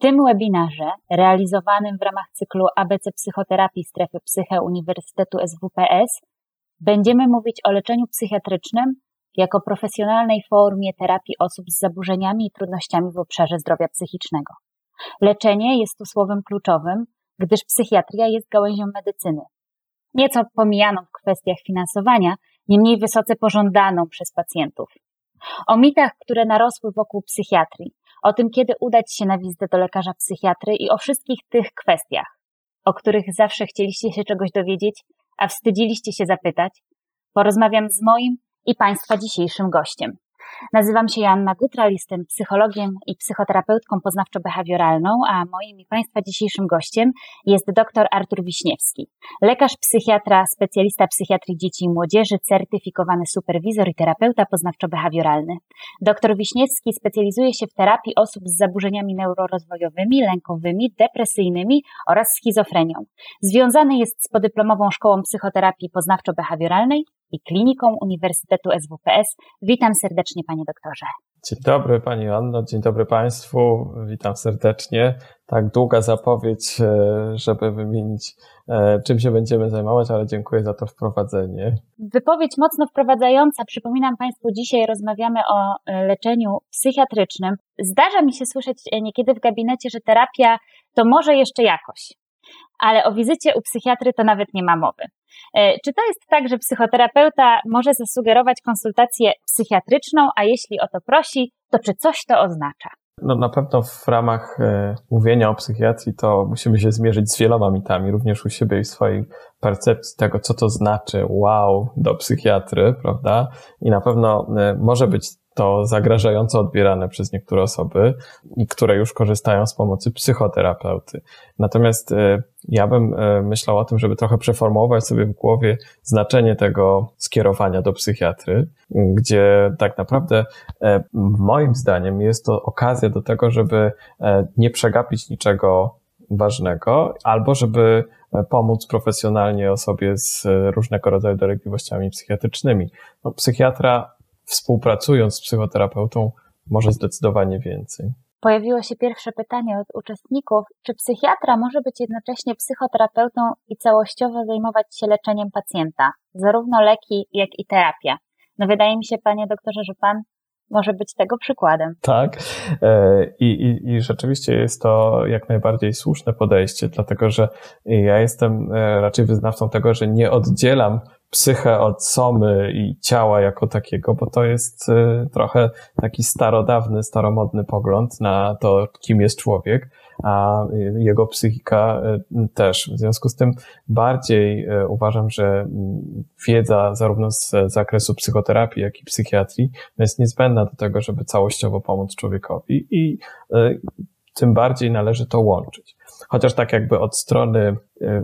tym webinarze, realizowanym w ramach cyklu ABC Psychoterapii Strefy Psyche Uniwersytetu SWPS, będziemy mówić o leczeniu psychiatrycznym jako profesjonalnej formie terapii osób z zaburzeniami i trudnościami w obszarze zdrowia psychicznego. Leczenie jest tu słowem kluczowym, gdyż psychiatria jest gałęzią medycyny. Nieco pomijaną w kwestiach finansowania, niemniej wysoce pożądaną przez pacjentów. O mitach, które narosły wokół psychiatrii, o tym, kiedy udać się na wizytę do lekarza psychiatry i o wszystkich tych kwestiach, o których zawsze chcieliście się czegoś dowiedzieć, a wstydziliście się zapytać, porozmawiam z moim i Państwa dzisiejszym gościem. Nazywam się Joanna Gutral, jestem psychologiem i psychoterapeutką poznawczo-behawioralną, a moim i Państwa dzisiejszym gościem jest dr Artur Wiśniewski, lekarz psychiatra, specjalista psychiatrii dzieci i młodzieży, certyfikowany superwizor i terapeuta poznawczo-behawioralny. Dr Wiśniewski specjalizuje się w terapii osób z zaburzeniami neurorozwojowymi, lękowymi, depresyjnymi oraz schizofrenią. Związany jest z podyplomową szkołą psychoterapii poznawczo-behawioralnej i kliniką Uniwersytetu SWPS. Witam serdecznie, panie doktorze. Dzień dobry Pani Anno, dzień dobry Państwu, witam serdecznie. Tak długa zapowiedź, e, żeby wymienić, e, czym się będziemy zajmować, ale dziękuję za to wprowadzenie. Wypowiedź mocno wprowadzająca. Przypominam Państwu, dzisiaj rozmawiamy o e, leczeniu psychiatrycznym. Zdarza mi się słyszeć niekiedy w gabinecie, że terapia to może jeszcze jakoś ale o wizycie u psychiatry to nawet nie ma mowy. E, czy to jest tak, że psychoterapeuta może zasugerować konsultację psychiatryczną, a jeśli o to prosi, to czy coś to oznacza? No na pewno w ramach e, mówienia o psychiatrii to musimy się zmierzyć z wieloma mitami, również u siebie i swojej percepcji tego, co to znaczy wow do psychiatry, prawda? I na pewno e, może być to zagrażająco odbierane przez niektóre osoby, które już korzystają z pomocy psychoterapeuty. Natomiast e, ja bym e, myślał o tym, żeby trochę przeformułować sobie w głowie znaczenie tego skierowania do psychiatry, gdzie tak naprawdę e, moim zdaniem jest to okazja do tego, żeby nie przegapić niczego ważnego, albo żeby pomóc profesjonalnie osobie z różnego rodzaju dolegliwościami psychiatrycznymi. No, psychiatra współpracując z psychoterapeutą może zdecydowanie więcej. Pojawiło się pierwsze pytanie od uczestników, czy psychiatra może być jednocześnie psychoterapeutą i całościowo zajmować się leczeniem pacjenta, zarówno leki, jak i terapia? No wydaje mi się, panie doktorze, że pan może być tego przykładem. Tak. E, I, i, I rzeczywiście jest to jak najbardziej słuszne podejście, dlatego że ja jestem e, raczej wyznawcą tego, że nie oddzielam psychę od somy i ciała jako takiego, bo to jest y, trochę taki starodawny, staromodny pogląd na to, kim jest człowiek, a jego psychika y, też. W związku z tym bardziej y, uważam, że mm, wiedza zarówno z zakresu psychoterapii, jak i psychiatrii jest niezbędna do tego, żeby całościowo pomóc człowiekowi i tym bardziej należy to łączyć. Chociaż tak jakby od strony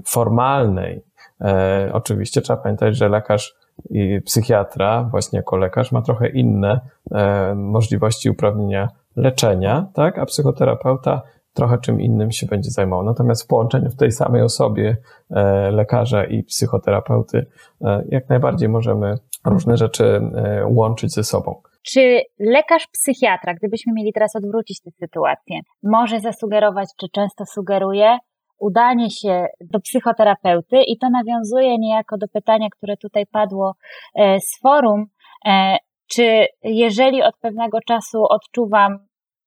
formalnej, E, oczywiście trzeba pamiętać, że lekarz i psychiatra, właśnie jako lekarz, ma trochę inne e, możliwości uprawnienia leczenia, tak? A psychoterapeuta trochę czym innym się będzie zajmował. Natomiast w połączeniu w tej samej osobie e, lekarza i psychoterapeuty jak najbardziej możemy różne rzeczy łączyć ze sobą. Czy lekarz psychiatra, gdybyśmy mieli teraz odwrócić tę sytuację, może zasugerować, czy często sugeruje, udanie się do psychoterapeuty i to nawiązuje niejako do pytania, które tutaj padło e, z forum, e, czy jeżeli od pewnego czasu odczuwam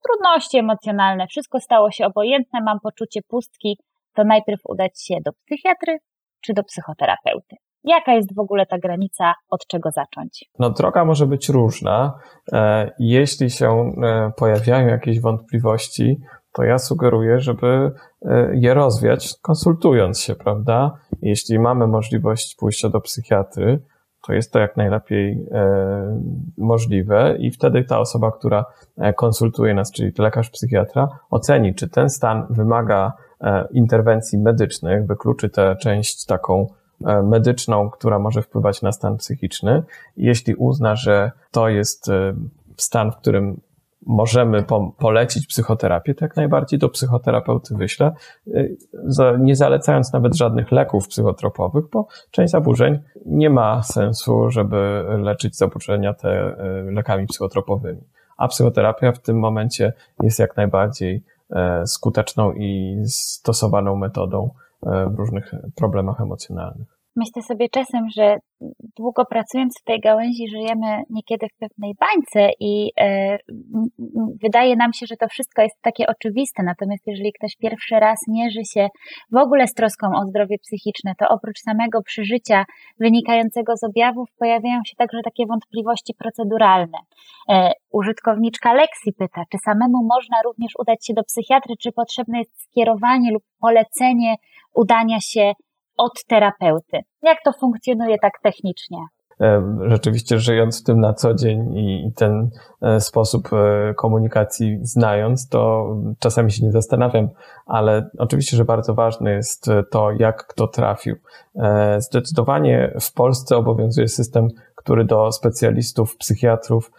trudności emocjonalne, wszystko stało się obojętne, mam poczucie pustki, to najpierw udać się do psychiatry czy do psychoterapeuty? Jaka jest w ogóle ta granica, od czego zacząć? No, droga może być różna. E, jeśli się pojawiają jakieś wątpliwości, to ja sugeruję, żeby e, je rozwiać, konsultując się, prawda? Jeśli mamy możliwość pójścia do psychiatry, to jest to jak najlepiej e, możliwe i wtedy ta osoba, która e, konsultuje nas, czyli lekarz psychiatra, oceni, czy ten stan wymaga interwencji medycznych, wykluczy tę część taką medyczną, która może wpływać na stan psychiczny. Jeśli uzna, że to jest stan, w którym możemy po, polecić psychoterapię, to jak najbardziej do psychoterapeuty wyślę, y, nie zalecając nawet żadnych leków psychotropowych, bo część zaburzeń nie ma sensu, żeby leczyć zaburzenia te y, lekami psychotropowymi. A psychoterapia w tym momencie jest jak najbardziej skuteczną i stosowaną metodą w różnych problemach emocjonalnych. Myślę sobie czasem, że długo pracując w tej gałęzi żyjemy niekiedy w pewnej bańce i e, wydaje nam się, że to wszystko jest takie oczywiste. Natomiast jeżeli ktoś pierwszy raz mierzy się w ogóle z troską o zdrowie psychiczne, to oprócz samego przeżycia wynikającego z objawów pojawiają się także takie wątpliwości proceduralne. E, użytkowniczka Lexi pyta, czy samemu można również udać się do psychiatry, czy potrzebne jest skierowanie lub polecenie udania się od terapeuty. Jak to funkcjonuje tak technicznie? E, rzeczywiście żyjąc w tym na co dzień i ten e, sposób e, komunikacji znając, to czasami się nie zastanawiam, ale oczywiście, że bardzo ważne jest to, jak kto trafił. Zdecydowanie w Polsce obowiązuje system, który do specjalistów, psychiatrów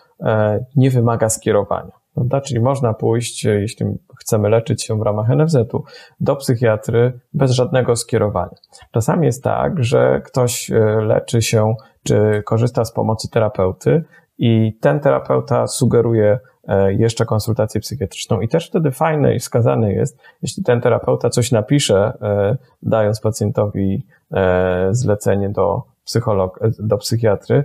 nie wymaga skierowania. Prawda? Czyli można pójść, jeśli chcemy leczyć się w ramach NFZ-u, do psychiatry bez żadnego skierowania. Czasami jest tak, że ktoś e, leczy się czy korzysta z pomocy terapeuty i ten terapeuta sugeruje e, jeszcze konsultację psychiatryczną. I też wtedy fajne i wskazane jest, jeśli ten terapeuta coś napisze, e, dając pacjentowi zlecenie do psycholog, do psychiatry,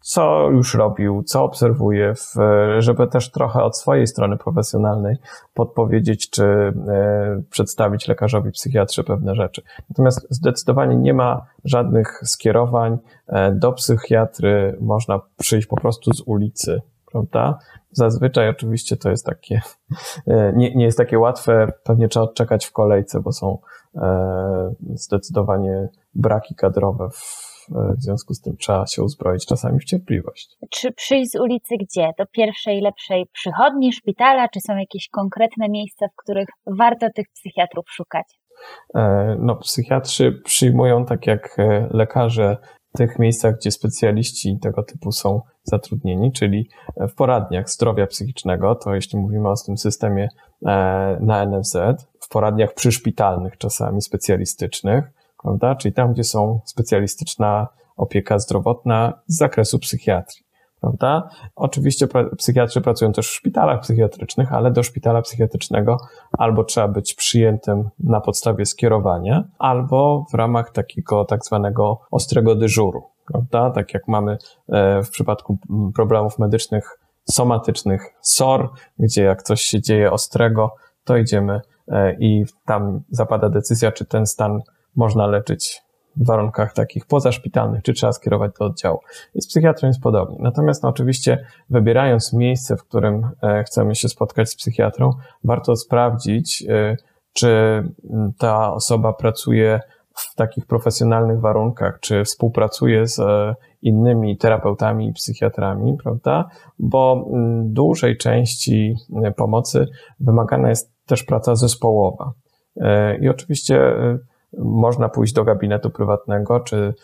co już robił, co obserwuje, w, żeby też trochę od swojej strony profesjonalnej podpowiedzieć, czy e, przedstawić lekarzowi psychiatrze pewne rzeczy. Natomiast zdecydowanie nie ma żadnych skierowań e, do psychiatry, można przyjść po prostu z ulicy, prawda? Zazwyczaj oczywiście to jest takie, e, nie, nie jest takie łatwe, pewnie trzeba odczekać w kolejce, bo są zdecydowanie braki kadrowe w w związku z tym trzeba się uzbroić czasami w cierpliwość. Czy przyjść z ulicy gdzie? Do pierwszej, lepszej przychodni, szpitala? Czy są jakieś konkretne miejsca, w których warto tych psychiatrów szukać? E, no, psychiatrzy przyjmują, tak jak e, lekarze, w tych miejscach, gdzie specjaliści tego typu są zatrudnieni, czyli w poradniach zdrowia psychicznego, to jeśli mówimy o tym systemie e, na NFZ, w poradniach przyszpitalnych, czasami specjalistycznych, prawda? Czyli tam, gdzie są specjalistyczna opieka zdrowotna z zakresu psychiatrii, prawda? Oczywiście psychiatrzy pracują też w szpitalach psychiatrycznych, ale do szpitala psychiatrycznego albo trzeba być przyjętym na podstawie skierowania, albo w ramach takiego tak zwanego ostrego dyżuru, prawda? Tak jak mamy e, w przypadku problemów medycznych somatycznych SOR, gdzie jak coś się dzieje ostrego, to idziemy e, i tam zapada decyzja, czy ten stan można leczyć w warunkach takich pozaszpitalnych, czy trzeba skierować do oddziału. I z psychiatrą jest podobnie. Natomiast no, oczywiście wybierając miejsce, w którym e, chcemy się spotkać z psychiatrą, warto sprawdzić, e, czy ta osoba pracuje w takich profesjonalnych warunkach, czy współpracuje z e, innymi terapeutami i psychiatrami, prawda? Bo dużej części pomocy wymagana jest też praca zespołowa. I oczywiście można pójść do gabinetu prywatnego, czy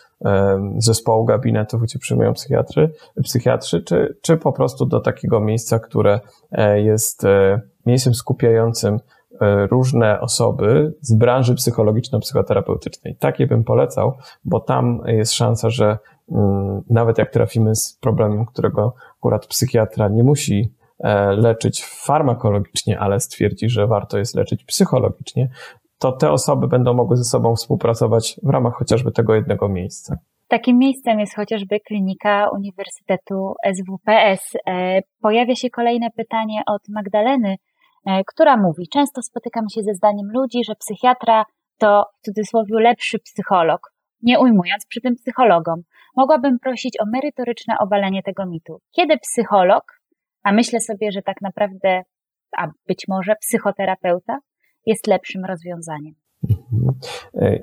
zespołu gabinetów, gdzie przyjmują psychiatry, psychiatrzy, czy, czy po prostu do takiego miejsca, które e, jest e, miejscem skupiającym e, różne osoby z branży psychologiczno-psychoterapeutycznej. Takie bym polecał, bo tam jest szansa, że mm, nawet jak trafimy z problemem, którego akurat psychiatra nie musi leczyć farmakologicznie, ale stwierdzi, że warto jest leczyć psychologicznie, to te osoby będą mogły ze sobą współpracować w ramach chociażby tego jednego miejsca. Takim miejscem jest chociażby klinika Uniwersytetu SWPS. E, pojawia się kolejne pytanie od Magdaleny, e, która mówi: Często spotykam się ze zdaniem ludzi, że psychiatra to w cudzysłowie lepszy psycholog, nie ujmując przy tym psychologom. Mogłabym prosić o merytoryczne obalenie tego mitu. Kiedy psycholog, a myślę sobie, że tak naprawdę, a być może psychoterapeuta, jest lepszym rozwiązaniem.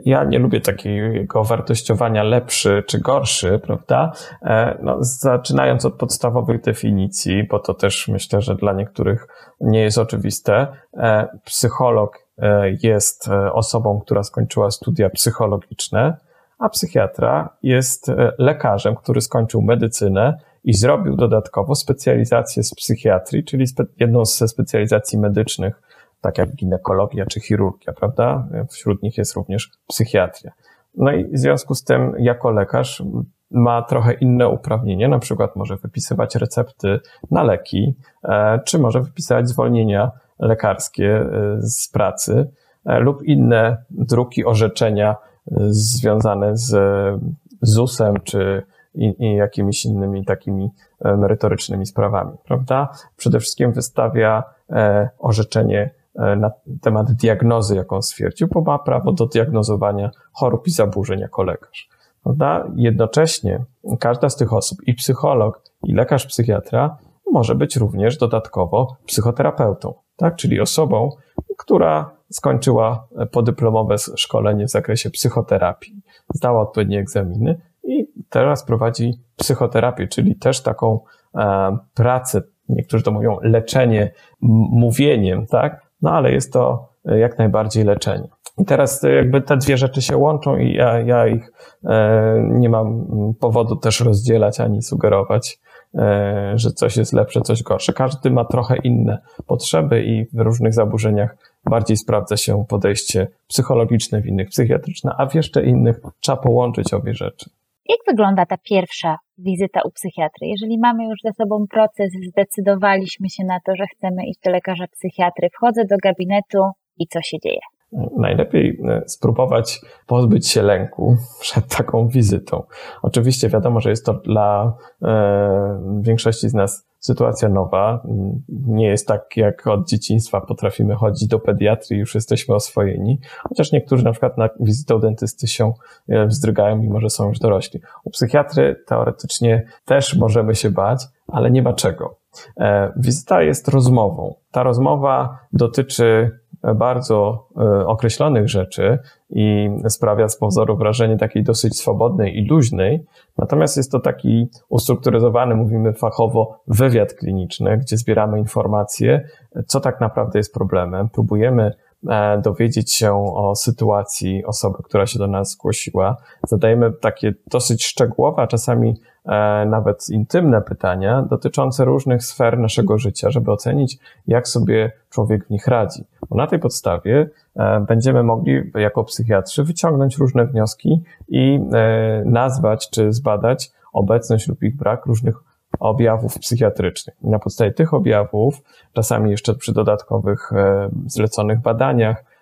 Ja nie lubię takiego wartościowania lepszy czy gorszy, prawda? E, no, zaczynając od podstawowych definicji, bo to też myślę, że dla niektórych nie jest oczywiste. E, psycholog e, jest osobą, która skończyła studia psychologiczne, a psychiatra jest lekarzem, który skończył medycynę i zrobił dodatkowo specjalizację z psychiatrii, czyli jedną ze specjalizacji medycznych tak jak ginekologia czy chirurgia, prawda? Wśród nich jest również psychiatria. No i w związku z tym, jako lekarz, ma trochę inne uprawnienie, na przykład może wypisywać recepty na leki, e, czy może wypisywać zwolnienia lekarskie z pracy lub inne druki orzeczenia związane z ZUS-em czy jakimiś innymi takimi merytorycznymi sprawami, prawda? Przede wszystkim wystawia orzeczenie E, na temat diagnozy, jaką stwierdził, bo ma prawo do diagnozowania chorób i zaburzeń jako lekarz. Prawda? Jednocześnie każda z tych osób, i psycholog, i lekarz psychiatra, może być również dodatkowo psychoterapeutą, tak? czyli osobą, która skończyła podyplomowe szkolenie w zakresie psychoterapii, zdała odpowiednie egzaminy i teraz prowadzi psychoterapię, czyli też taką e, pracę, niektórzy to mówią leczenie mówieniem, tak? No ale jest to e, jak najbardziej leczenie. I teraz e, jakby te dwie rzeczy się łączą i ja, ja ich e, nie mam powodu też rozdzielać ani sugerować, że coś jest lepsze, coś gorsze. Każdy ma trochę inne potrzeby i w różnych zaburzeniach bardziej sprawdza się podejście psychologiczne, w innych psychiatryczne, a w jeszcze innych trzeba połączyć obie rzeczy. Jak wygląda ta pierwsza wizyta u psychiatry? Jeżeli mamy już za sobą proces, zdecydowaliśmy się na to, że chcemy iść do lekarza psychiatry, wchodzę do gabinetu i co się dzieje? Najlepiej e, spróbować pozbyć się lęku przed taką wizytą. Oczywiście wiadomo, że jest to dla e, większości z nas sytuacja nowa. Nie jest tak, jak od dzieciństwa potrafimy chodzić do pediatrii, już jesteśmy oswojeni. Chociaż niektórzy na przykład na wizytę u dentysty się e, wzdrygają, mimo że są już dorośli. U psychiatry teoretycznie też możemy się bać, ale nie ma czego. Wizyta jest rozmową. Ta rozmowa dotyczy bardzo e, określonych rzeczy i sprawia z pozoru wrażenie takiej dosyć swobodnej i luźnej. Natomiast jest to taki ustrukturyzowany, mówimy fachowo, wywiad kliniczny, gdzie zbieramy informacje, co tak naprawdę jest problemem. Próbujemy e, dowiedzieć się o sytuacji osoby, która się do nas zgłosiła. Zadajemy takie dosyć szczegółowe, a czasami nawet intymne pytania dotyczące różnych sfer naszego życia, żeby ocenić, jak sobie człowiek w nich radzi. Bo na tej podstawie e, będziemy mogli jako psychiatrzy wyciągnąć różne wnioski i e, nazwać czy zbadać obecność lub ich brak różnych objawów psychiatrycznych. I na podstawie tych objawów, czasami jeszcze przy dodatkowych zleconych badaniach, E,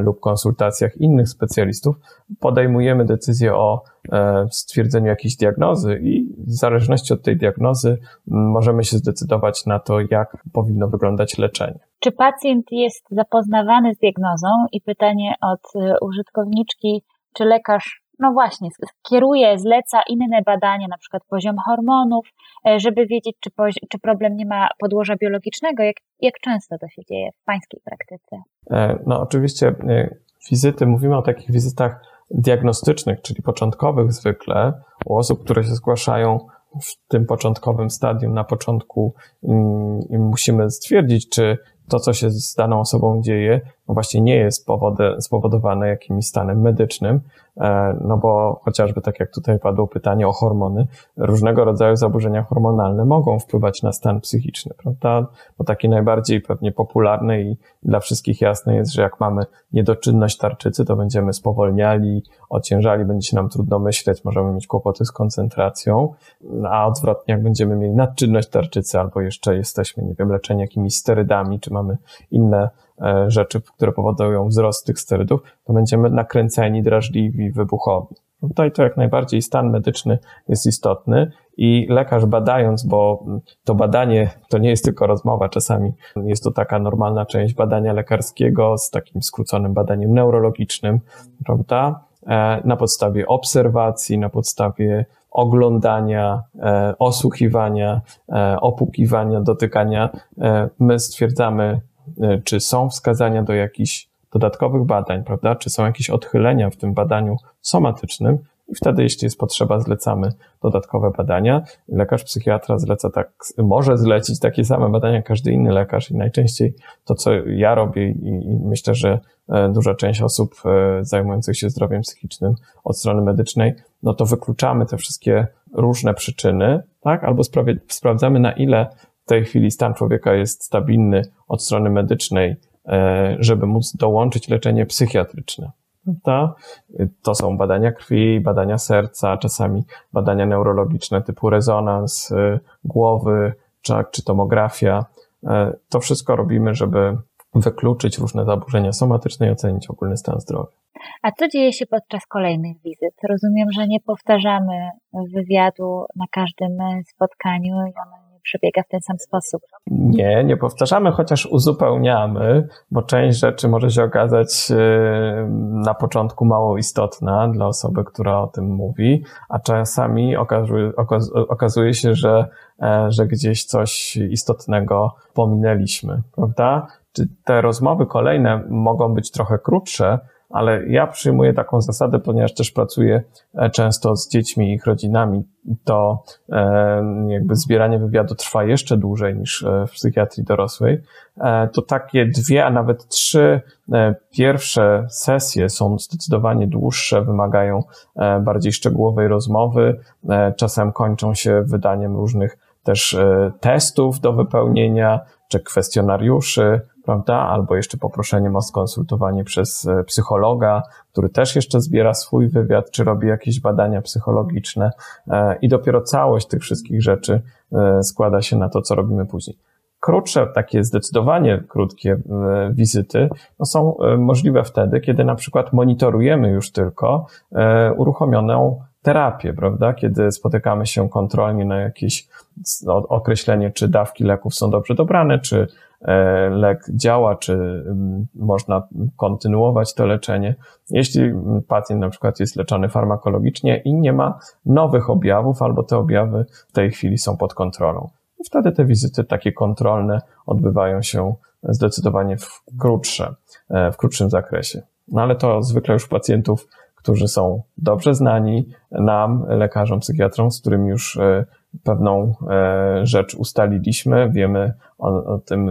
lub konsultacjach innych specjalistów podejmujemy decyzję o e, stwierdzeniu jakiejś diagnozy i w zależności od tej diagnozy możemy się zdecydować na to, jak powinno wyglądać leczenie. Czy pacjent jest zapoznawany z diagnozą i pytanie od e, użytkowniczki, czy lekarz no właśnie, kieruje, zleca inne badania, na przykład poziom hormonów, e, żeby wiedzieć, czy, czy problem nie ma podłoża biologicznego. Jak, jak często to się dzieje w pańskiej praktyce? E, no oczywiście e, wizyty, mówimy o takich wizytach diagnostycznych, czyli początkowych zwykle, u osób, które się zgłaszają w tym początkowym stadium, na początku mm, i musimy stwierdzić, czy to, co się z daną osobą dzieje, no właśnie nie jest spowodowane jakimś stanem medycznym, no bo chociażby tak jak tutaj padło pytanie o hormony, różnego rodzaju zaburzenia hormonalne mogą wpływać na stan psychiczny, prawda? Bo taki najbardziej pewnie popularny i dla wszystkich jasne jest, że jak mamy niedoczynność tarczycy, to będziemy spowolniali, ociężali, będzie się nam trudno myśleć, możemy mieć kłopoty z koncentracją, a odwrotnie, jak będziemy mieli nadczynność tarczycy albo jeszcze jesteśmy, nie wiem, leczeni jakimiś sterydami, czy mamy inne E, rzeczy, które powodują wzrost tych sterydów, to będziemy nakręceni, drażliwi, wybuchowi. Tutaj to jak najbardziej stan medyczny jest istotny i lekarz badając, bo to badanie to nie jest tylko rozmowa, czasami jest to taka normalna część badania lekarskiego z takim skróconym badaniem neurologicznym, prawda? E, na podstawie obserwacji, na podstawie oglądania, e, osłuchiwania, opukiwania, dotykania, my stwierdzamy E, czy są wskazania do jakichś dodatkowych badań, prawda? Czy są jakieś odchylenia w tym badaniu somatycznym? I wtedy, jeśli jest potrzeba, zlecamy dodatkowe badania. Lekarz psychiatra zleca tak, może zlecić takie same badania jak każdy inny lekarz i najczęściej to, co ja robię i, myślę, że e, duża część osób e, zajmujących się zdrowiem psychicznym od strony medycznej, no to wykluczamy te wszystkie różne przyczyny, tak? Albo sprawdzamy, na ile tej chwili stan człowieka jest stabilny od strony medycznej, e, żeby móc dołączyć leczenie psychiatryczne. To, są badania krwi, badania serca, czasami badania neurologiczne typu rezonans e, głowy, czy, tomografia. E, to wszystko robimy, żeby wykluczyć różne zaburzenia somatyczne i ocenić ogólny stan zdrowia. A co dzieje się podczas kolejnych wizyt? Rozumiem, że nie powtarzamy wywiadu na każdym spotkaniu i przebiega w ten sam sposób. Nie, nie powtarzamy, chociaż uzupełniamy, bo część rzeczy może się okazać e, na początku mało istotna dla osoby, która o tym mówi, a czasami okazuje, okazuje się, że, e, że gdzieś coś istotnego pominęliśmy, prawda? Czy te rozmowy kolejne mogą być trochę krótsze, ale ja przyjmuję taką zasadę, ponieważ też pracuję e, często z dziećmi i ich rodzinami, to e, jakby zbieranie wywiadu trwa jeszcze dłużej niż e, w psychiatrii dorosłej. To takie dwie, a nawet trzy pierwsze sesje są zdecydowanie dłuższe, wymagają bardziej szczegółowej rozmowy, czasem kończą się wydaniem różnych też testów do wypełnienia, czy kwestionariuszy, prawda? Albo jeszcze poproszeniem o skonsultowanie przez e, psychologa, który też jeszcze zbiera swój wywiad, czy robi jakieś badania psychologiczne e, i dopiero całość tych wszystkich rzeczy e, składa się na to, co robimy później. Krótsze, takie zdecydowanie krótkie wizyty no są możliwe wtedy, kiedy na przykład monitorujemy już tylko uruchomioną terapię, prawda? Kiedy spotykamy się kontrolnie na jakieś no, określenie, czy dawki leków są dobrze dobrane, czy lek działa, czy mm, można kontynuować to leczenie. Jeśli pacjent na przykład jest leczony farmakologicznie i nie ma nowych objawów, albo te objawy w tej chwili są pod kontrolą. Wtedy te wizyty takie kontrolne odbywają się zdecydowanie w krótsze, e, w krótszym zakresie. No ale to zwykle już pacjentów, którzy są dobrze znani nam, lekarzom, psychiatrom, z którymi już e, pewną e, rzecz ustaliliśmy, wiemy o, o tym,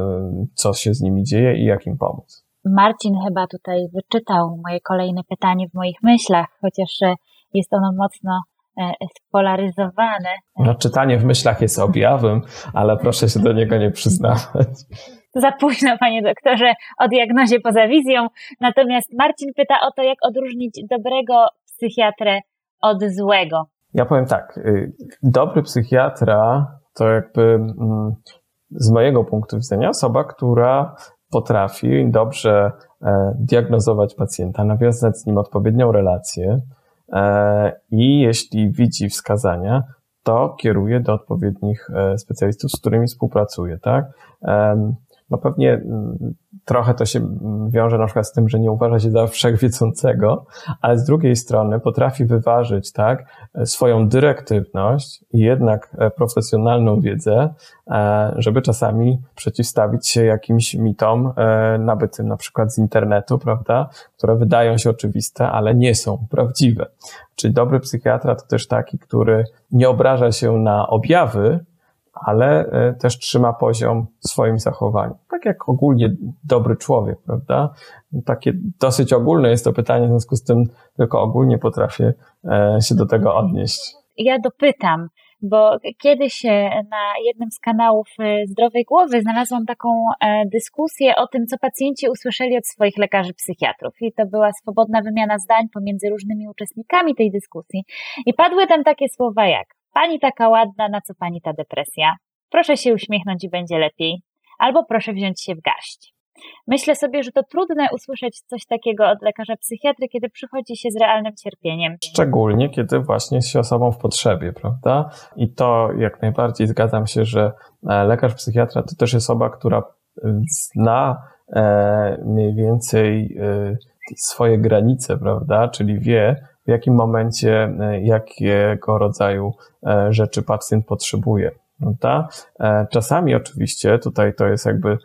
co się z nimi dzieje i jak im pomóc. Marcin chyba tutaj wyczytał moje kolejne pytanie w moich myślach, chociaż e, jest ono mocno e, spolaryzowane. No, czytanie w myślach jest objawem, ale proszę się do niego nie przyznawać. Za późno, panie doktorze, o diagnozie poza wizją. Natomiast Marcin pyta o to, jak odróżnić dobrego psychiatrę od złego. Ja powiem tak, y, dobry psychiatra to jakby mm, z mojego punktu widzenia osoba, która potrafi dobrze e, diagnozować pacjenta, nawiązać z nim odpowiednią relację e, i jeśli widzi wskazania, to kieruje do odpowiednich e, specjalistów, z którymi współpracuje, tak? No pewnie mm, trochę to się wiąże na przykład z tym, że nie uważa się za wszechwiedzącego, ale z drugiej strony potrafi wyważyć, tak, swoją dyrektywność i jednak e, profesjonalną wiedzę, e, żeby czasami przeciwstawić się jakimś mitom e, nabytym na przykład z internetu, prawda, które wydają się oczywiste, ale nie są prawdziwe. Czyli dobry psychiatra to też taki, który nie obraża się na objawy, ale e, też trzyma poziom swoim zachowaniu. Tak jak ogólnie dobry człowiek, prawda? Takie dosyć ogólne jest to pytanie, w związku z tym tylko ogólnie potrafię e, się do tego odnieść. Ja dopytam, bo kiedyś na jednym z kanałów e, Zdrowej Głowy znalazłam taką dyskusję o tym, co pacjenci usłyszeli od swoich lekarzy psychiatrów. I to była swobodna wymiana zdań pomiędzy różnymi uczestnikami tej dyskusji. I padły tam takie słowa jak Pani taka ładna, na co pani ta depresja? Proszę się uśmiechnąć i będzie lepiej. Albo proszę wziąć się w garść. Myślę sobie, że to trudne usłyszeć coś takiego od lekarza psychiatry, kiedy przychodzi się z realnym cierpieniem. Szczególnie, kiedy właśnie jest się osobą w potrzebie, prawda? I to jak najbardziej zgadzam się, że e, lekarz psychiatra to też jest osoba, która e, zna e, mniej więcej swoje granice, prawda? Czyli wie, w jakim momencie, e, jakiego rodzaju e, rzeczy pacjent potrzebuje. Prawda? E, czasami oczywiście, tutaj to jest jakby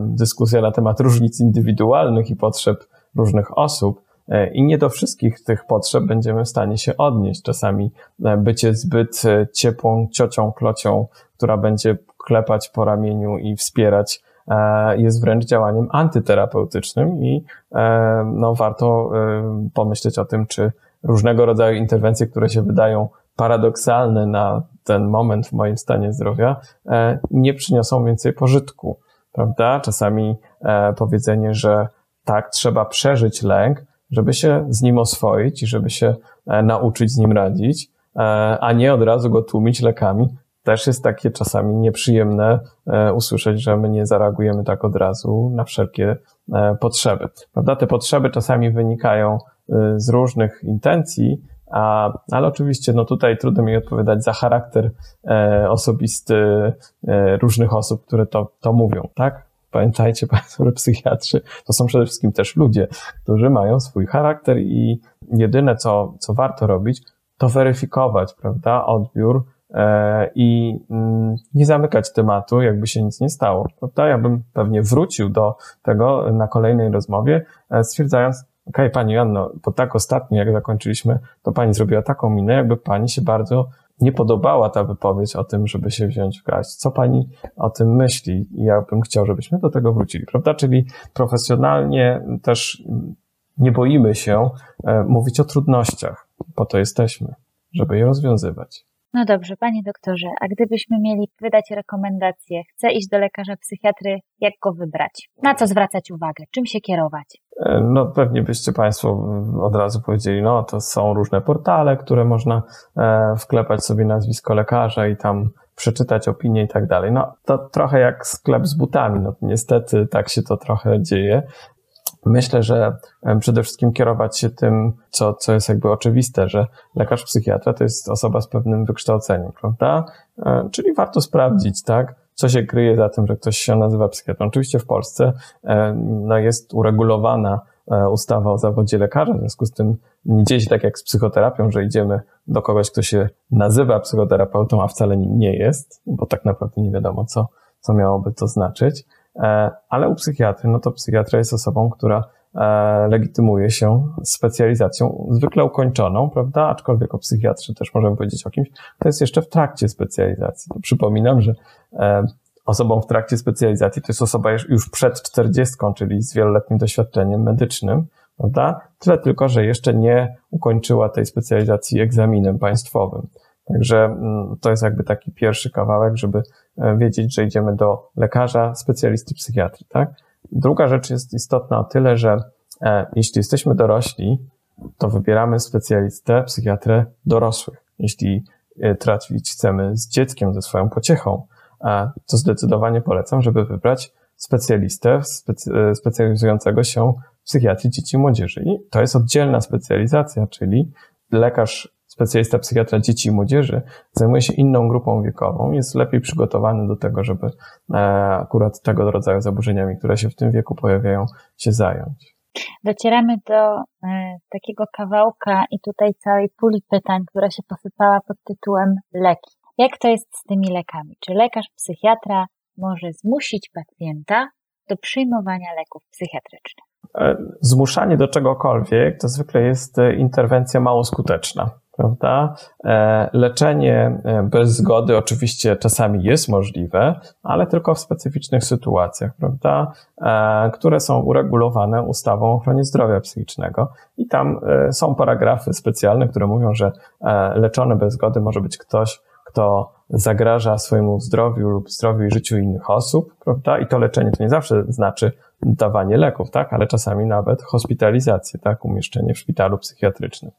dyskusja na temat różnic indywidualnych i potrzeb różnych osób, i nie do wszystkich tych potrzeb będziemy w stanie się odnieść. Czasami bycie zbyt ciepłą ciocią, klocią, która będzie klepać po ramieniu i wspierać, jest wręcz działaniem antyterapeutycznym i no, warto pomyśleć o tym, czy różnego rodzaju interwencje, które się wydają paradoksalne na ten moment w moim stanie zdrowia, e, nie przyniosą więcej pożytku, prawda? Czasami e, powiedzenie, że tak, trzeba przeżyć lęk, żeby się z nim oswoić i żeby się e, nauczyć z nim radzić, a nie od razu go tłumić lekami, też jest takie czasami nieprzyjemne usłyszeć, że my nie zareagujemy tak od razu na wszelkie potrzeby. Prawda? Te potrzeby czasami wynikają z różnych intencji, a, ale oczywiście, no tutaj trudno mi odpowiadać za charakter e, osobisty e, różnych osób, które to, to mówią, tak? Pamiętajcie Państwo, że psychiatrzy to są przede wszystkim też ludzie, którzy mają swój charakter i jedyne, co, co warto robić, to weryfikować, prawda, odbiór e, i mm, nie zamykać tematu, jakby się nic nie stało, prawda? Ja bym pewnie wrócił do tego na kolejnej rozmowie, e, stwierdzając, okej, okay, pani Janno, bo tak ostatnio, jak zakończyliśmy, to pani zrobiła taką minę, jakby pani się bardzo nie podobała ta wypowiedź o tym, żeby się wziąć w garść. Co pani o tym myśli? Ja bym chciał, żebyśmy do tego wrócili, prawda? Czyli profesjonalnie też nie boimy się e, mówić o trudnościach, po to jesteśmy, żeby je rozwiązywać. No dobrze, panie doktorze, a gdybyśmy mieli wydać rekomendację, chcę iść do lekarza psychiatry, jak go wybrać? Na co zwracać uwagę? Czym się kierować? E, no pewnie byście Państwo od razu powiedzieli, no to są różne portale, które można e, wklepać sobie nazwisko lekarza i tam przeczytać opinię i tak dalej. No to trochę jak sklep z butami, no niestety tak się to trochę dzieje. Myślę, że przede wszystkim kierować się tym, co, co jest jakby oczywiste, że lekarz psychiatra to jest osoba z pewnym wykształceniem, prawda? E, czyli warto sprawdzić, tak? Co się kryje za tym, że ktoś się nazywa psychiatrą. Oczywiście w Polsce e, no, jest uregulowana e, ustawa o zawodzie lekarza, w związku z tym nie dzieje się tak jak z psychoterapią, że idziemy do kogoś, kto się nazywa psychoterapeutą, a wcale nim nie jest, bo tak naprawdę nie wiadomo, co, co miałoby to znaczyć. E, ale u psychiatry, no to psychiatra jest osobą, która e, legitymuje się specjalizacją zwykle ukończoną, prawda? Aczkolwiek o psychiatrze też możemy powiedzieć o kimś, kto jest jeszcze w trakcie specjalizacji. To przypominam, że e, osobą w trakcie specjalizacji to jest osoba już przed czterdziestką, czyli z wieloletnim doświadczeniem medycznym, prawda? Tyle tylko, że jeszcze nie ukończyła tej specjalizacji egzaminem państwowym. Także mm, to jest jakby taki pierwszy kawałek, żeby wiedzieć, że idziemy do lekarza, specjalisty psychiatry, tak? Druga rzecz jest istotna o tyle, że e, jeśli jesteśmy dorośli, to wybieramy specjalistę, psychiatrę dorosłych. Jeśli e, trafić chcemy z dzieckiem, ze swoją pociechą, to zdecydowanie polecam, żeby wybrać specjalistę specjalizującego się w psychiatrii dzieci i młodzieży. I to jest oddzielna specjalizacja, czyli lekarz specjalista psychiatra dzieci i młodzieży zajmuje się inną grupą wiekową, jest lepiej przygotowany do tego, żeby e, akurat tego rodzaju zaburzeniami, które się w tym wieku pojawiają, się zająć. Docieramy do e, takiego kawałka i tutaj całej puli pytań, która się posypała pod tytułem leki. Jak to jest z tymi lekami? Czy lekarz psychiatra może zmusić pacjenta do przyjmowania leków psychiatrycznych? E, zmuszanie do czegokolwiek to zwykle jest interwencja mało skuteczna prawda? E, leczenie e, bez zgody oczywiście czasami jest możliwe, ale tylko w specyficznych sytuacjach, prawda? E, które są uregulowane ustawą o ochronie zdrowia psychicznego. I tam są paragrafy specjalne, które mówią, że leczony bez zgody może być ktoś, kto zagraża swojemu zdrowiu lub zdrowiu i życiu innych osób, prawda? I to leczenie to nie zawsze znaczy dawanie leków, tak? Ale czasami nawet hospitalizację, tak? Umieszczenie w szpitalu psychiatrycznym.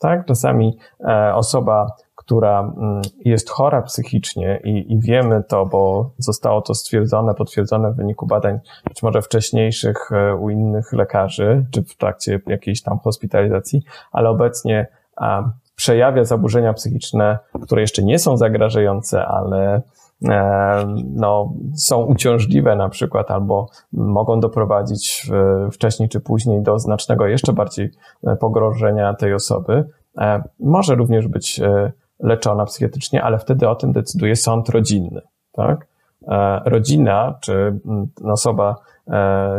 Tak? Czasami e, osoba, która mm, jest chora psychicznie i, i, wiemy to, bo zostało to stwierdzone, potwierdzone w wyniku badań być może wcześniejszych e, u innych lekarzy, czy w trakcie jakiejś tam hospitalizacji, ale obecnie przejawia zaburzenia psychiczne, które jeszcze nie są zagrażające, ale no, są uciążliwe na przykład, albo mogą doprowadzić wcześniej czy później do znacznego jeszcze bardziej e, pogrążenia tej osoby. E, może również być leczona psychiatrycznie, ale wtedy o tym decyduje sąd rodzinny. Tak? Rodzina, czy osoba,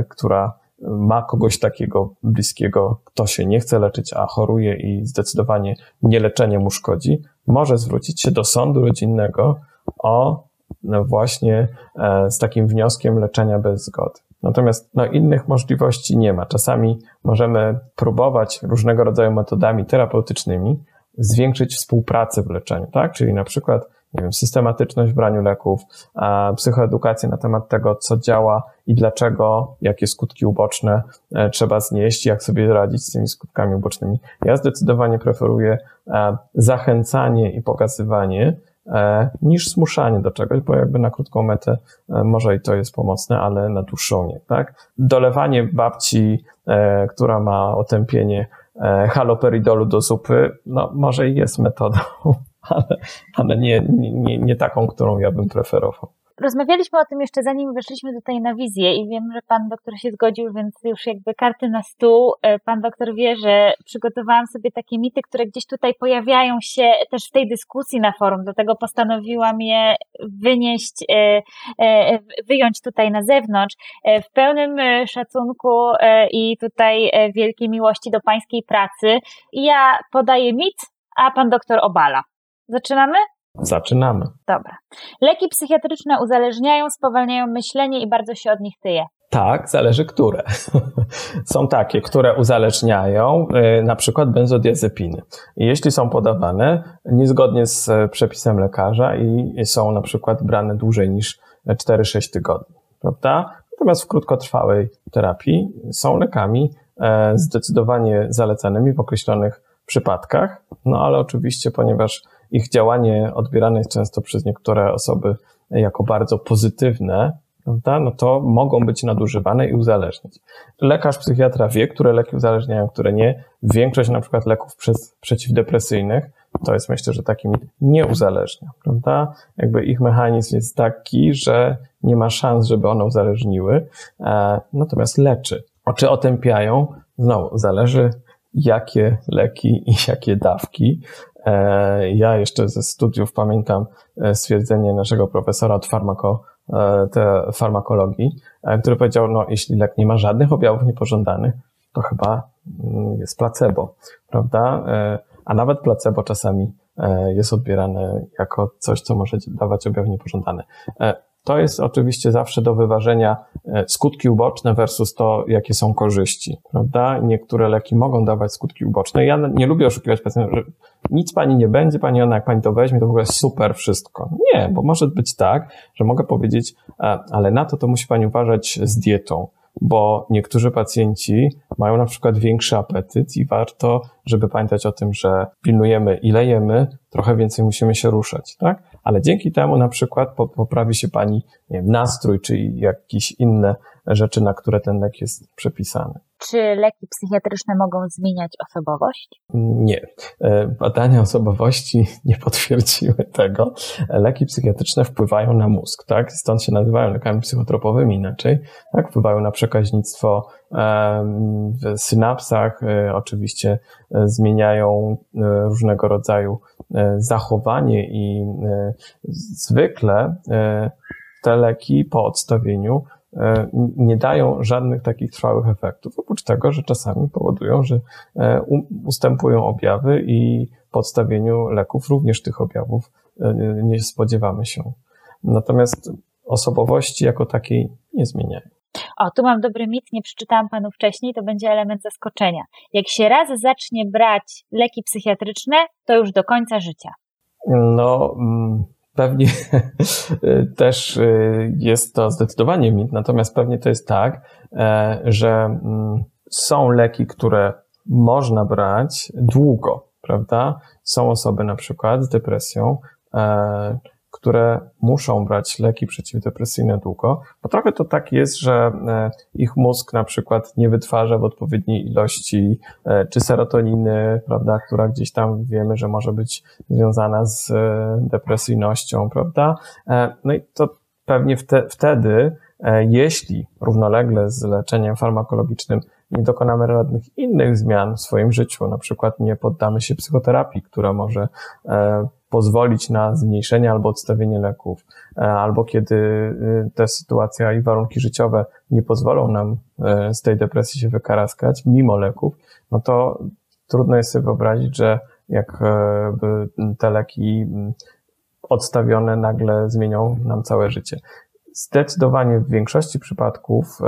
która ma kogoś takiego bliskiego, kto się nie chce leczyć, a choruje i zdecydowanie nieleczenie mu szkodzi, może zwrócić się do sądu rodzinnego o właśnie e, z takim wnioskiem leczenia bez zgody. Natomiast no, innych możliwości nie ma. Czasami możemy próbować różnego rodzaju metodami terapeutycznymi zwiększyć współpracę w leczeniu, tak? Czyli na przykład nie wiem, systematyczność w braniu leków, psychoedukację na temat tego, co działa i dlaczego, jakie skutki uboczne e, trzeba znieść, jak sobie radzić z tymi skutkami ubocznymi. Ja zdecydowanie preferuję e, zachęcanie i pokazywanie niż zmuszanie do czegoś, bo jakby na krótką metę może i to jest pomocne, ale na dłuższą nie, tak? Dolewanie babci, która ma otępienie haloperidolu do zupy, no może i jest metodą, ale, ale nie, nie, nie taką, którą ja bym preferował. Rozmawialiśmy o tym jeszcze zanim weszliśmy tutaj na wizję i wiem, że pan doktor się zgodził, więc już jakby karty na stół. E, pan doktor wie, że przygotowałam sobie takie mity, które gdzieś tutaj pojawiają się też w tej dyskusji na forum, dlatego postanowiłam je wynieść, e, e, wyjąć tutaj na zewnątrz w pełnym szacunku i tutaj wielkiej miłości do pańskiej pracy. Ja podaję mit, a pan doktor obala. Zaczynamy? Zaczynamy. Dobra. Leki psychiatryczne uzależniają, spowalniają myślenie i bardzo się od nich tyje. Tak, zależy które. są takie, które uzależniają, y, na przykład benzodiazepiny. Jeśli są podawane niezgodnie z e, przepisem lekarza i są na przykład brane dłużej niż 4-6 tygodni, prawda? Natomiast w krótkotrwałej terapii są lekami e, zdecydowanie zalecanymi w określonych przypadkach, no ale oczywiście, ponieważ ich działanie odbierane jest często przez niektóre osoby jako bardzo pozytywne, prawda, no to mogą być nadużywane i uzależnić. Lekarz, psychiatra wie, które leki uzależniają, które nie. Większość na przykład leków przez, przeciwdepresyjnych to jest myślę, że takim nie uzależnia, prawda? Jakby ich mechanizm jest taki, że nie ma szans, żeby one uzależniły, e, natomiast leczy. Czy otępiają? Znowu, zależy jakie leki i jakie dawki. E, ja jeszcze ze studiów pamiętam e, stwierdzenie naszego profesora od farmako, e, te farmakologii, który powiedział, no jeśli lek nie ma żadnych objawów niepożądanych, to chyba mm, jest placebo, prawda? A nawet placebo czasami jest odbierane jako coś, co może dawać objawy niepożądane. To jest oczywiście zawsze do wyważenia e, skutki uboczne versus to, jakie są korzyści, prawda? Niektóre leki mogą dawać skutki uboczne. Ja nie lubię oszukiwać pacjentów, że nic pani nie będzie, pani ona, jak pani to weźmie, to w ogóle super wszystko. Nie, bo może być tak, że mogę powiedzieć, e, ale na to to musi pani uważać z dietą bo niektórzy pacjenci mają na przykład większy apetyt i warto, żeby pamiętać o tym, że pilnujemy ile jemy, trochę więcej musimy się ruszać, tak? Ale dzięki temu na przykład poprawi się pani nie wiem, nastrój, czy jakieś inne rzeczy, na które ten lek jest przepisany. Czy leki psychiatryczne mogą zmieniać osobowość? Nie. E, badania osobowości nie potwierdziły tego. Leki psychiatryczne wpływają na mózg, tak? Stąd się nazywają lekami psychotropowymi inaczej. Tak? Wpływają na przekaźnictwo w synapsach, e, oczywiście e, zmieniają różnego rodzaju zachowanie i zwykle te leki po odstawieniu E, nie dają żadnych takich trwałych efektów, oprócz tego, że czasami powodują, że e, ustępują objawy i po odstawieniu leków również tych objawów e, nie spodziewamy się. Natomiast osobowości jako takiej nie zmieniają. O, tu mam dobry mit, nie przeczytałam panu wcześniej, to będzie element zaskoczenia. Jak się raz zacznie brać leki psychiatryczne, to już do końca życia. No, mm, Pewnie też y, jest to zdecydowanie mit, natomiast pewnie to jest tak, e, że mm, są leki, które można brać długo, prawda? Są osoby na przykład z depresją, e, które muszą brać leki przeciwdepresyjne długo, bo trochę to tak jest, że e, ich mózg na przykład nie wytwarza w odpowiedniej ilości e, czy serotoniny, prawda, która gdzieś tam wiemy, że może być związana z e, depresyjnością, prawda? No i to pewnie wtedy, jeśli równolegle z leczeniem farmakologicznym nie dokonamy żadnych innych zmian w swoim życiu, na przykład nie poddamy się psychoterapii, która może pozwolić na zmniejszenie albo odstawienie leków, e, albo kiedy y, ta sytuacja i warunki życiowe nie pozwolą nam e, z tej depresji się wykaraskać, mimo leków, no to trudno jest sobie wyobrazić, że jak e, te leki odstawione nagle zmienią nam całe życie. Zdecydowanie w większości przypadków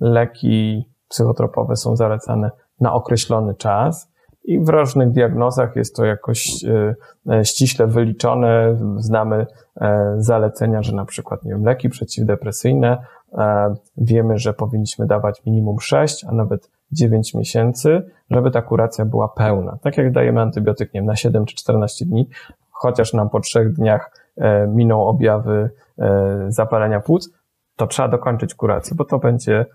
leki psychotropowe są zalecane na określony czas, i w różnych diagnozach jest to jakoś e, e, ściśle wyliczone. Znamy e, zalecenia, że na przykład nie wiem, leki przeciwdepresyjne wiemy, że powinniśmy dawać minimum 6, a nawet 9 miesięcy, żeby ta kuracja była pełna. Tak jak dajemy antybiotyk nie wiem, na 7 czy 14 dni, chociaż nam po trzech dniach miną objawy zapalenia płuc, to trzeba dokończyć kurację, bo to będzie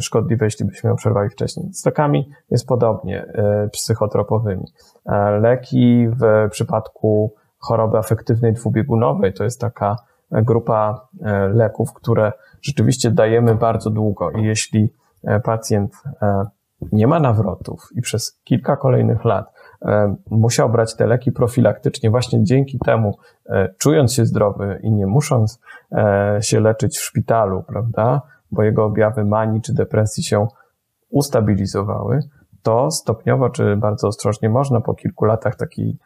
szkodliwe, jeśli byśmy ją przerwali wcześniej. Z lekami jest podobnie, psychotropowymi. Leki w przypadku choroby afektywnej dwubiegunowej to jest taka grupa leków, które rzeczywiście dajemy bardzo długo i jeśli pacjent nie ma nawrotów i przez kilka kolejnych lat e, musiał brać te leki profilaktycznie, właśnie dzięki temu, e, czując się zdrowy i nie musząc e, się leczyć w szpitalu, prawda, bo jego objawy manii czy depresji się ustabilizowały, to stopniowo czy bardzo ostrożnie można po kilku latach takiej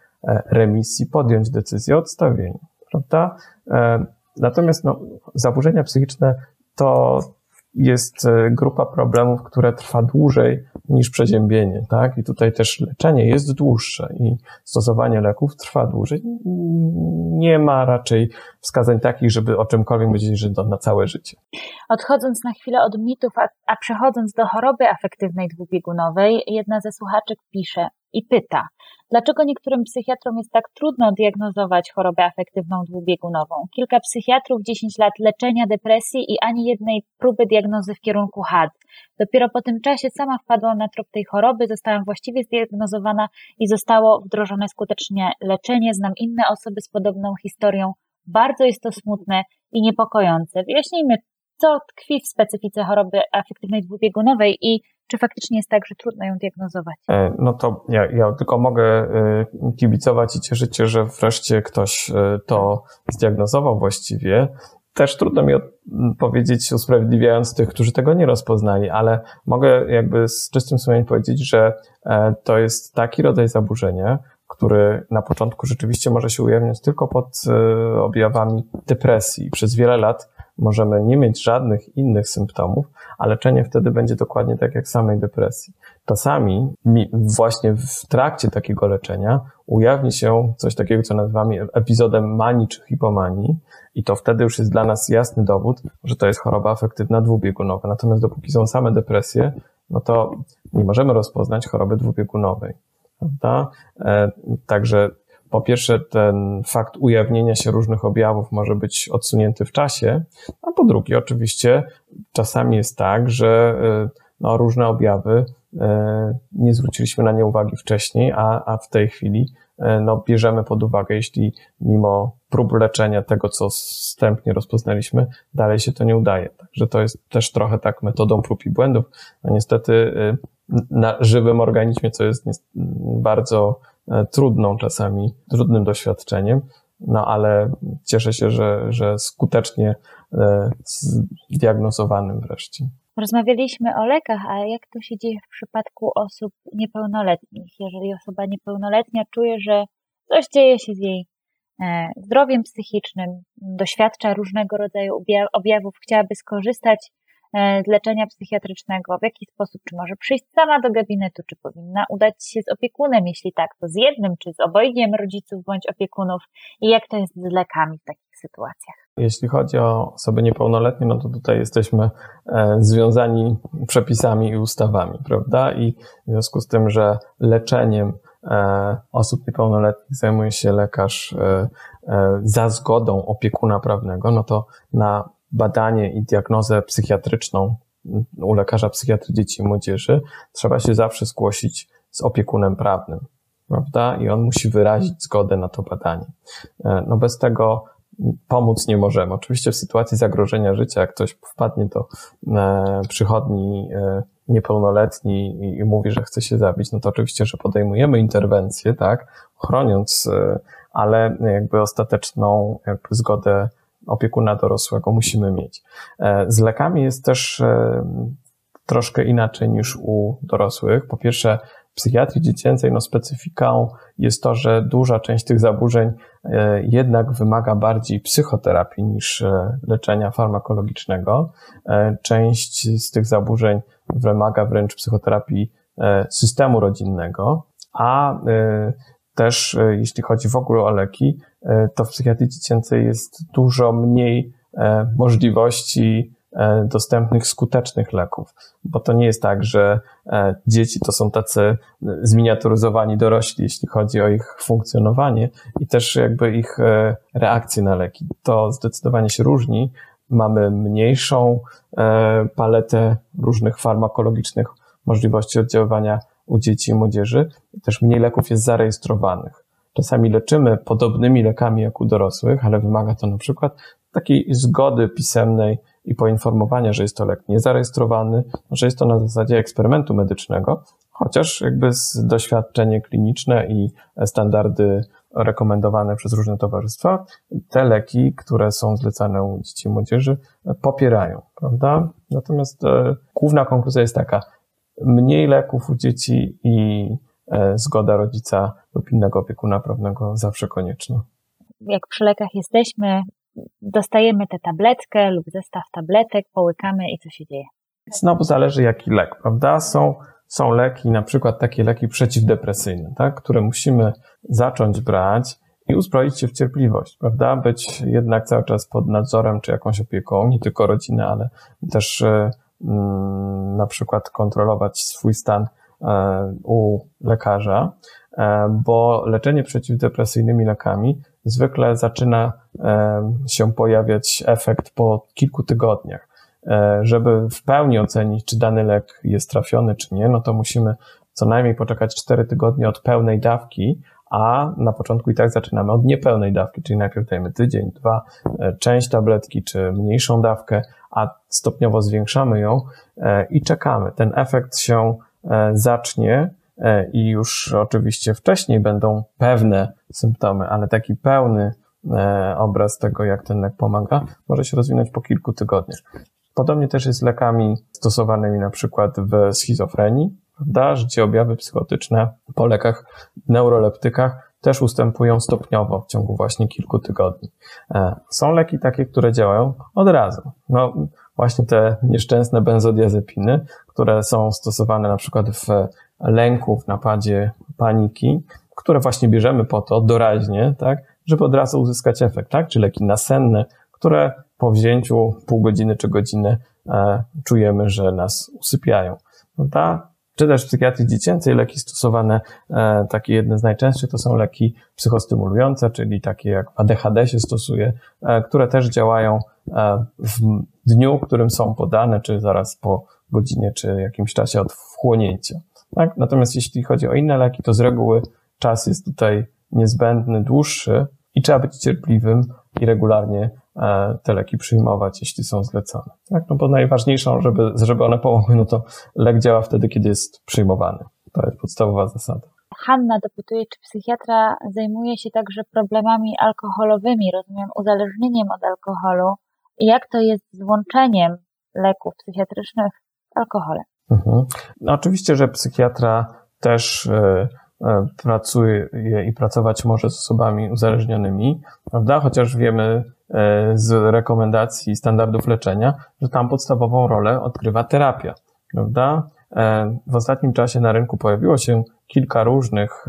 remisji podjąć decyzję o odstawieniu, prawda? Natomiast no, zaburzenia psychiczne to jest e, grupa problemów, które trwa dłużej niż przeziębienie, tak? I tutaj też leczenie jest dłuższe i stosowanie leków trwa dłużej. Nie ma raczej wskazań takich, żeby o czymkolwiek powiedzieć, że na całe życie. Odchodząc na chwilę od mitów, a, a przechodząc do choroby afektywnej dwubiegunowej, jedna ze słuchaczek pisze i pyta, Dlaczego niektórym psychiatrom jest tak trudno diagnozować chorobę afektywną dwubiegunową? Kilka psychiatrów, 10 lat leczenia depresji i ani jednej próby diagnozy w kierunku HAD. Dopiero po tym czasie sama wpadłam na trop tej choroby, zostałam właściwie zdiagnozowana i zostało wdrożone skutecznie leczenie. Znam inne osoby z podobną historią. Bardzo jest to smutne i niepokojące. Wyjaśnijmy, co tkwi w specyfice choroby afektywnej dwubiegunowej i czy faktycznie jest tak, że trudno ją diagnozować? E, no to ja, ja tylko mogę e, kibicować i cieszyć się, że wreszcie ktoś e, to zdiagnozował właściwie. Też trudno mi powiedzieć, usprawiedliwiając tych, którzy tego nie rozpoznali, ale mogę jakby z czystym sumieniem powiedzieć, że to jest taki rodzaj zaburzenia, który na początku rzeczywiście może się ujawniać tylko pod objawami depresji. Przez wiele lat możemy nie mieć żadnych innych symptomów, a leczenie wtedy będzie dokładnie tak jak samej depresji. Czasami właśnie w trakcie takiego leczenia ujawni się coś takiego, co nazywamy epizodem manii czy hipomanii i to wtedy już jest dla nas jasny dowód, że to jest choroba afektywna dwubiegunowa. Natomiast dopóki są same depresje, no to nie możemy rozpoznać choroby dwubiegunowej. Prawda? E, także po pierwsze, ten fakt ujawnienia się różnych objawów może być odsunięty w czasie, a po drugie, oczywiście, czasami jest tak, że y, no, różne objawy y, nie zwróciliśmy na nie uwagi wcześniej, a, a w tej chwili y, no, bierzemy pod uwagę, jeśli mimo prób leczenia tego, co wstępnie rozpoznaliśmy, dalej się to nie udaje. Także to jest też trochę tak metodą prób i błędów. No niestety na żywym organizmie, co jest bardzo E, trudną czasami, trudnym doświadczeniem, no ale cieszę się, że, że skutecznie e, zdiagnozowanym wreszcie. Rozmawialiśmy o lekach, a jak to się dzieje w przypadku osób niepełnoletnich? Jeżeli osoba niepełnoletnia czuje, że coś dzieje się z jej e, zdrowiem psychicznym, doświadcza różnego rodzaju objawów, chciałaby skorzystać E, z leczenia psychiatrycznego, w jaki sposób, czy może przyjść sama do gabinetu, czy powinna udać się z opiekunem, jeśli tak, to z jednym, czy z obojgiem rodziców bądź opiekunów i jak to jest z lekami w takich sytuacjach. Jeśli chodzi o osoby niepełnoletnie, no to tutaj jesteśmy e, związani przepisami i ustawami, prawda? I w związku z tym, że leczeniem e, osób niepełnoletnich zajmuje się lekarz za zgodą opiekuna prawnego, no to na badanie i diagnozę psychiatryczną u lekarza psychiatry dzieci i młodzieży, trzeba się zawsze zgłosić z opiekunem prawnym, prawda? I on musi wyrazić zgodę na to badanie. E, no bez tego pomóc nie możemy. Oczywiście w sytuacji zagrożenia życia, jak ktoś wpadnie do e, przychodni e, niepełnoletni i, mówi, że chce się zabić, no to oczywiście, że podejmujemy interwencję, tak, chroniąc, ale jakby ostateczną jakby zgodę opiekuna dorosłego musimy mieć. E, z lekami jest też e, troszkę inaczej niż u dorosłych. Po pierwsze, w psychiatrii dziecięcej no, specyfiką jest to, że duża część tych zaburzeń e, jednak wymaga bardziej psychoterapii niż leczenia farmakologicznego. Część z tych zaburzeń wymaga wręcz psychoterapii systemu rodzinnego, a też jeśli chodzi w ogóle o leki, to w psychiatrii dziecięcej jest dużo mniej e, możliwości e, dostępnych, skutecznych leków. Bo to nie jest tak, że e, dzieci to są tacy zminiaturyzowani dorośli, jeśli chodzi o ich funkcjonowanie i też jakby ich reakcje na leki. To zdecydowanie się różni. Mamy mniejszą paletę różnych farmakologicznych możliwości oddziaływania u dzieci i młodzieży. Też mniej leków jest zarejestrowanych. Czasami leczymy podobnymi lekami jak u dorosłych, ale wymaga to na przykład takiej zgody pisemnej i poinformowania, że jest to lek niezarejestrowany, że jest to na zasadzie eksperymentu medycznego, chociaż jakby z doświadczenie kliniczne i standardy rekomendowane przez różne towarzystwa, te leki, które są zlecane u dzieci i młodzieży, popierają, prawda? Natomiast e, główna konkluzja jest taka, mniej leków u dzieci i zgoda rodzica lub innego opiekuna prawnego zawsze konieczna. Jak przy lekach jesteśmy, dostajemy tę tabletkę lub zestaw tabletek, połykamy i co się dzieje? Znowu zależy jaki lek, prawda? Są, są leki, na przykład takie leki przeciwdepresyjne, tak? które musimy zacząć brać i uzbroić się w cierpliwość, prawda? Być jednak cały czas pod nadzorem czy jakąś opieką, nie tylko rodziny, ale też e, mm, na przykład kontrolować swój stan E, u lekarza, e, bo leczenie przeciwdepresyjnymi lekami zwykle zaczyna e, się pojawiać efekt po kilku tygodniach. Żeby w pełni ocenić, czy dany lek jest trafiony, czy nie, no to musimy co najmniej poczekać 4 tygodnie od pełnej dawki, a na początku i tak zaczynamy od niepełnej dawki, czyli najpierw dajemy tydzień, dwa, część tabletki czy mniejszą dawkę, a stopniowo zwiększamy ją i czekamy. Ten efekt się E, zacznie e, i już oczywiście wcześniej będą pewne symptomy, ale taki pełny e, obraz tego, jak ten lek pomaga, może się rozwinąć po kilku tygodniach. Podobnie też jest lekami stosowanymi na przykład w schizofrenii, prawda, gdzie objawy psychotyczne po lekach neuroleptykach też ustępują stopniowo w ciągu właśnie kilku tygodni. Są leki takie, które działają od razu. No, właśnie te nieszczęsne benzodiazepiny, które są stosowane na przykład w lęku, w napadzie paniki, które właśnie bierzemy po to doraźnie, tak, żeby od razu uzyskać efekt, tak, czy leki nasenne, które po wzięciu pół godziny czy godziny e, czujemy, że nas usypiają. No ta, czy też w psychiatrii dziecięcej leki stosowane, e, takie jedne z najczęstszych to są leki psychostymulujące, czyli takie jak ADHD się stosuje, e, które też działają e, w dniu, którym są podane, czy zaraz po godzinie, czy jakimś czasie od wchłonięcia. Tak? Natomiast jeśli chodzi o inne leki, to z reguły czas jest tutaj niezbędny, dłuższy i trzeba być cierpliwym i regularnie e, te leki przyjmować, jeśli są zlecone. Tak? No bo najważniejszą, żeby, żeby one pomogły, no to lek działa wtedy, kiedy jest przyjmowany. To jest podstawowa zasada. Hanna dopytuje, czy psychiatra zajmuje się także problemami alkoholowymi, rozumiem, uzależnieniem od alkoholu. Jak to jest z łączeniem leków psychiatrycznych alkoholem? Mhm. No oczywiście, że psychiatra też y, y, pracuje i pracować może z osobami uzależnionymi, prawda? Chociaż wiemy y, z rekomendacji standardów leczenia, że tam podstawową rolę odgrywa terapia, prawda? W ostatnim czasie na rynku pojawiło się kilka różnych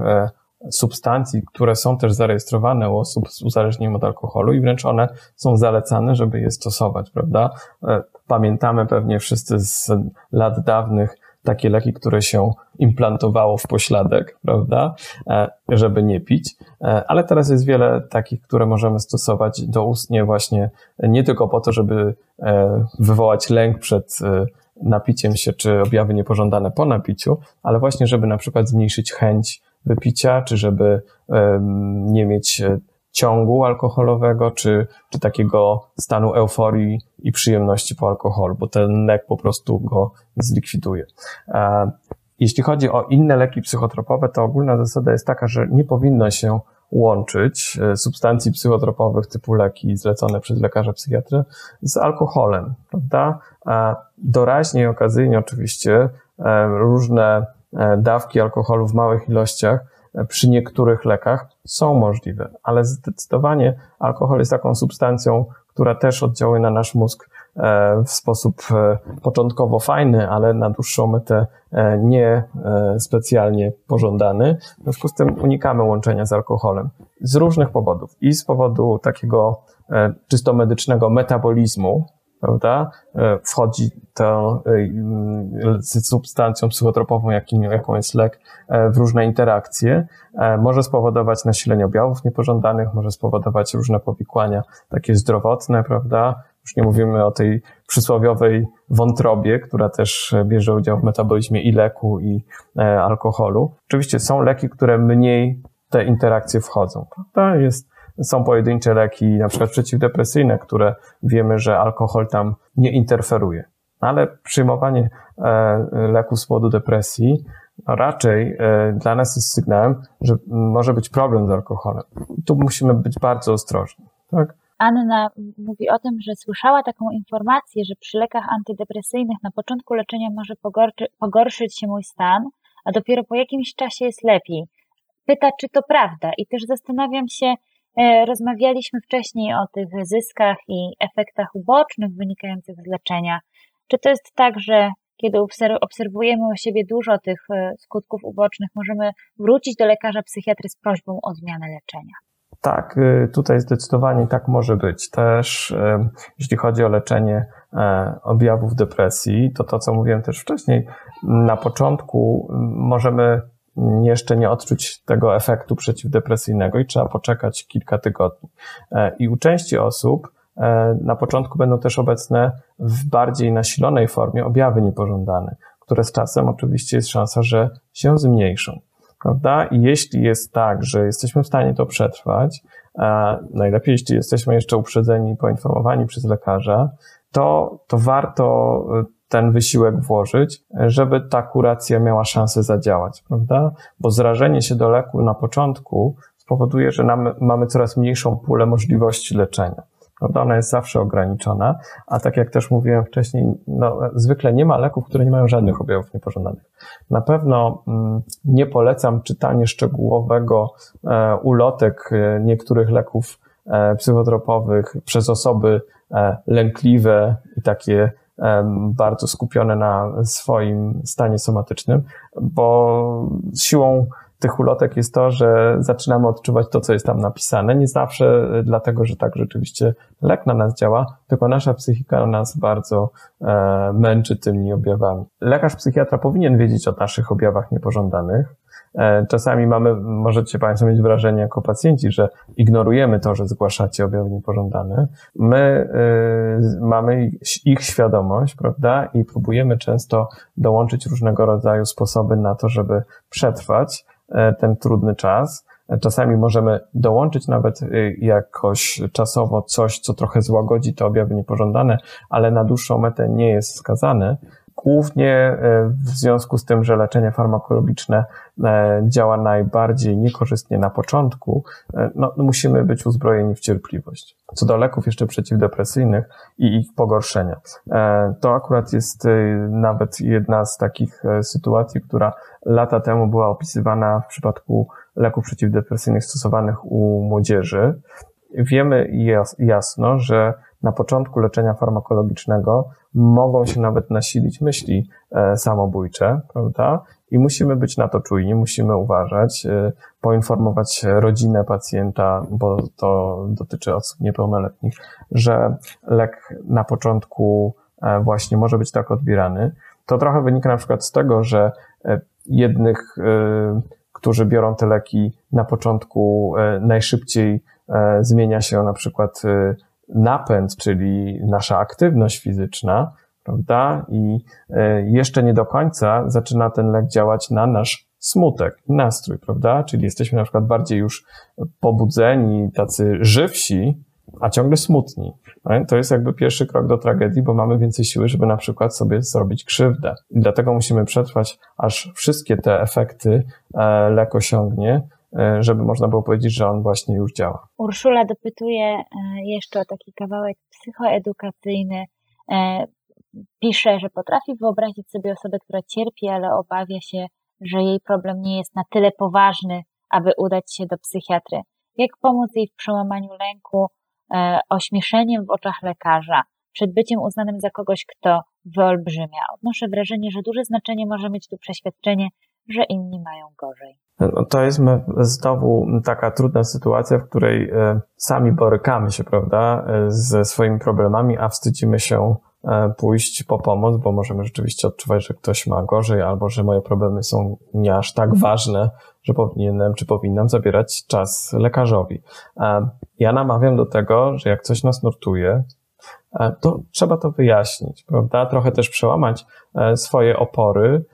substancji, które są też zarejestrowane u osób z uzależnieniem od alkoholu i wręcz one są zalecane, żeby je stosować, prawda? E, pamiętamy pewnie wszyscy z lat dawnych takie leki, które się implantowało w pośladek, prawda, e, żeby nie pić, e, ale teraz jest wiele takich, które możemy stosować doustnie właśnie nie tylko po to, żeby wywołać lęk przed napiciem się, czy objawy niepożądane po napiciu, ale właśnie, żeby na przykład zmniejszyć chęć wypicia, czy żeby nie mieć e, ciągu alkoholowego, czy, czy takiego stanu euforii i przyjemności po alkoholu, bo ten lek po prostu go zlikwiduje. Jeśli chodzi o inne leki psychotropowe, to ogólna zasada jest taka, że nie powinno się łączyć e, substancji psychotropowych typu leki zlecone przez lekarza psychiatry z alkoholem, prawda? Doraźnie i okazyjnie oczywiście różne E, dawki alkoholu w małych ilościach e, przy niektórych lekach są możliwe, ale zdecydowanie alkohol jest taką substancją, która też oddziałuje na nasz mózg e, w sposób początkowo fajny, ale na dłuższą metę nie specjalnie pożądany. W związku z tym unikamy łączenia z alkoholem z różnych powodów. I z powodu takiego czysto medycznego metabolizmu, prawda? E, wchodzi to e, z substancją psychotropową, jaką jest lek, e, w różne interakcje. Może spowodować nasilenie objawów niepożądanych, może spowodować różne powikłania takie zdrowotne, prawda? Już nie mówimy o tej przysłowiowej wątrobie, która też bierze udział w metabolizmie i leku, i alkoholu. Oczywiście są leki, które mniej te interakcje wchodzą, prawda? Jest są pojedyncze leki, na przykład przeciwdepresyjne, które wiemy, że alkohol tam nie interferuje. Ale przyjmowanie e, leku z powodu depresji raczej e, dla nas jest sygnałem, że może być problem z alkoholem. Tu musimy być bardzo ostrożni. Tak? Anna mówi o tym, że słyszała taką informację, że przy lekach antydepresyjnych na początku leczenia może pogorszyć się mój stan, a dopiero po jakimś czasie jest lepiej. Pyta, czy to prawda, i też zastanawiam się, rozmawialiśmy wcześniej o tych zyskach i efektach ubocznych wynikających z leczenia. Czy to jest tak, że kiedy obserwujemy u siebie dużo tych e, skutków ubocznych, możemy wrócić do lekarza psychiatry z prośbą o zmianę leczenia? Tak, y, tutaj zdecydowanie tak może być. Też jeśli chodzi o leczenie e, objawów depresji, to to, co mówiłem też wcześniej, na początku możemy jeszcze nie odczuć tego efektu przeciwdepresyjnego i trzeba poczekać kilka tygodni. E, I u części osób e, na początku będą też obecne w bardziej nasilonej formie objawy niepożądane, które z czasem oczywiście jest szansa, że się zmniejszą. Prawda? I jeśli jest tak, że jesteśmy w stanie to przetrwać, najlepiej jeśli jesteśmy jeszcze uprzedzeni i poinformowani przez lekarza, to, to warto ten wysiłek włożyć, żeby ta kuracja miała szansę zadziałać, prawda? Bo zrażenie się do leku na początku spowoduje, że nam, mamy coraz mniejszą pulę możliwości leczenia. Prawda? Ona jest zawsze ograniczona, a tak jak też mówiłem wcześniej, no, zwykle nie ma leków, które nie mają żadnych objawów niepożądanych. Na pewno mm, nie polecam czytania szczegółowego e, ulotek e, niektórych leków e, psychotropowych przez osoby e, lękliwe i takie bardzo skupione na swoim stanie somatycznym, bo siłą tych ulotek jest to, że zaczynamy odczuwać to, co jest tam napisane. Nie zawsze dlatego, że tak rzeczywiście lek na nas działa, tylko nasza psychika nas bardzo e, męczy tymi objawami. Lekarz psychiatra powinien wiedzieć o naszych objawach niepożądanych, E, czasami mamy, możecie Państwo mieć wrażenie jako pacjenci, że ignorujemy to, że zgłaszacie objawy niepożądane. My y, mamy ich świadomość, prawda, i próbujemy często dołączyć różnego rodzaju sposoby na to, żeby przetrwać e, ten trudny czas. Czasami możemy dołączyć nawet jakoś czasowo coś, co trochę złagodzi te objawy niepożądane, ale na dłuższą metę nie jest wskazane głównie e, w związku z tym, że leczenie farmakologiczne e, działa najbardziej niekorzystnie na początku, e, no, musimy być uzbrojeni w cierpliwość. Co do leków jeszcze przeciwdepresyjnych i ich pogorszenia. To akurat jest nawet jedna z takich sytuacji, która lata temu była opisywana w przypadku leków przeciwdepresyjnych stosowanych u młodzieży. Wiemy jasno, że na początku leczenia farmakologicznego mogą się nawet nasilić myśli e, samobójcze, prawda? I musimy być na to czujni, musimy uważać, e, poinformować rodzinę pacjenta, bo to dotyczy osób niepełnoletnich, że lek na początku e, właśnie może być tak odbierany. To trochę wynika na przykład z tego, że jednych, którzy biorą te leki na początku najszybciej zmienia się na przykład napęd, czyli nasza aktywność fizyczna, prawda? I e, jeszcze nie do końca zaczyna ten lek działać na nasz smutek, nastrój, prawda? Czyli jesteśmy na przykład bardziej już pobudzeni, tacy żywsi, a ciągle smutni. To jest jakby pierwszy krok do tragedii, bo mamy więcej siły, żeby na przykład sobie zrobić krzywdę. I dlatego musimy przetrwać, aż wszystkie te efekty e, lek osiągnie, żeby można było powiedzieć, że on właśnie już działa. Urszula dopytuje e, jeszcze o taki kawałek psychoedukacyjny. E, pisze, że potrafi wyobrazić sobie osobę, która cierpi, ale obawia się, że jej problem nie jest na tyle poważny, aby udać się do psychiatry. Jak pomóc jej w przełamaniu lęku ośmieszeniem w oczach lekarza, przed byciem uznanym za kogoś, kto wyolbrzymia? Odnoszę wrażenie, że duże znaczenie może mieć tu przeświadczenie, że inni mają gorzej. No to jest znowu taka trudna sytuacja, w której e, sami borykamy się, prawda, e, ze swoimi problemami, a wstydzimy się e, pójść po pomoc, bo możemy rzeczywiście odczuwać, że ktoś ma gorzej, albo że moje problemy są nie aż tak ważne, że powinienem czy powinnam zabierać czas lekarzowi. Ja namawiam do tego, że jak coś nas nurtuje, to trzeba to wyjaśnić, prawda? Trochę też przełamać swoje opory,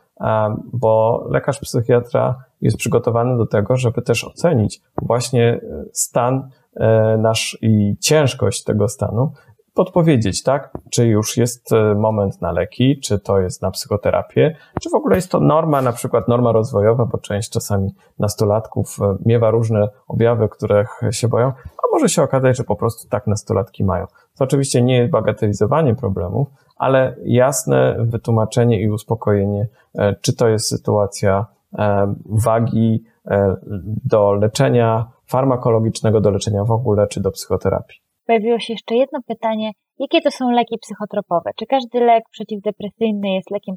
bo lekarz psychiatra jest przygotowany do tego, żeby też ocenić właśnie e, stan e, nasz i ciężkość tego stanu, podpowiedzieć, tak, czy już jest e, moment na leki, czy to jest na psychoterapię, czy w ogóle jest to norma, na przykład norma rozwojowa, bo część czasami nastolatków miewa różne objawy, których się boją, a może się okazać, że po prostu tak nastolatki mają. To oczywiście nie jest bagatelizowanie problemów, ale jasne wytłumaczenie i uspokojenie, czy to jest sytuacja E, wagi e, do leczenia farmakologicznego, do leczenia w ogóle, czy do psychoterapii. Pojawiło się jeszcze jedno pytanie. Jakie to są leki psychotropowe? Czy każdy lek przeciwdepresyjny jest lekiem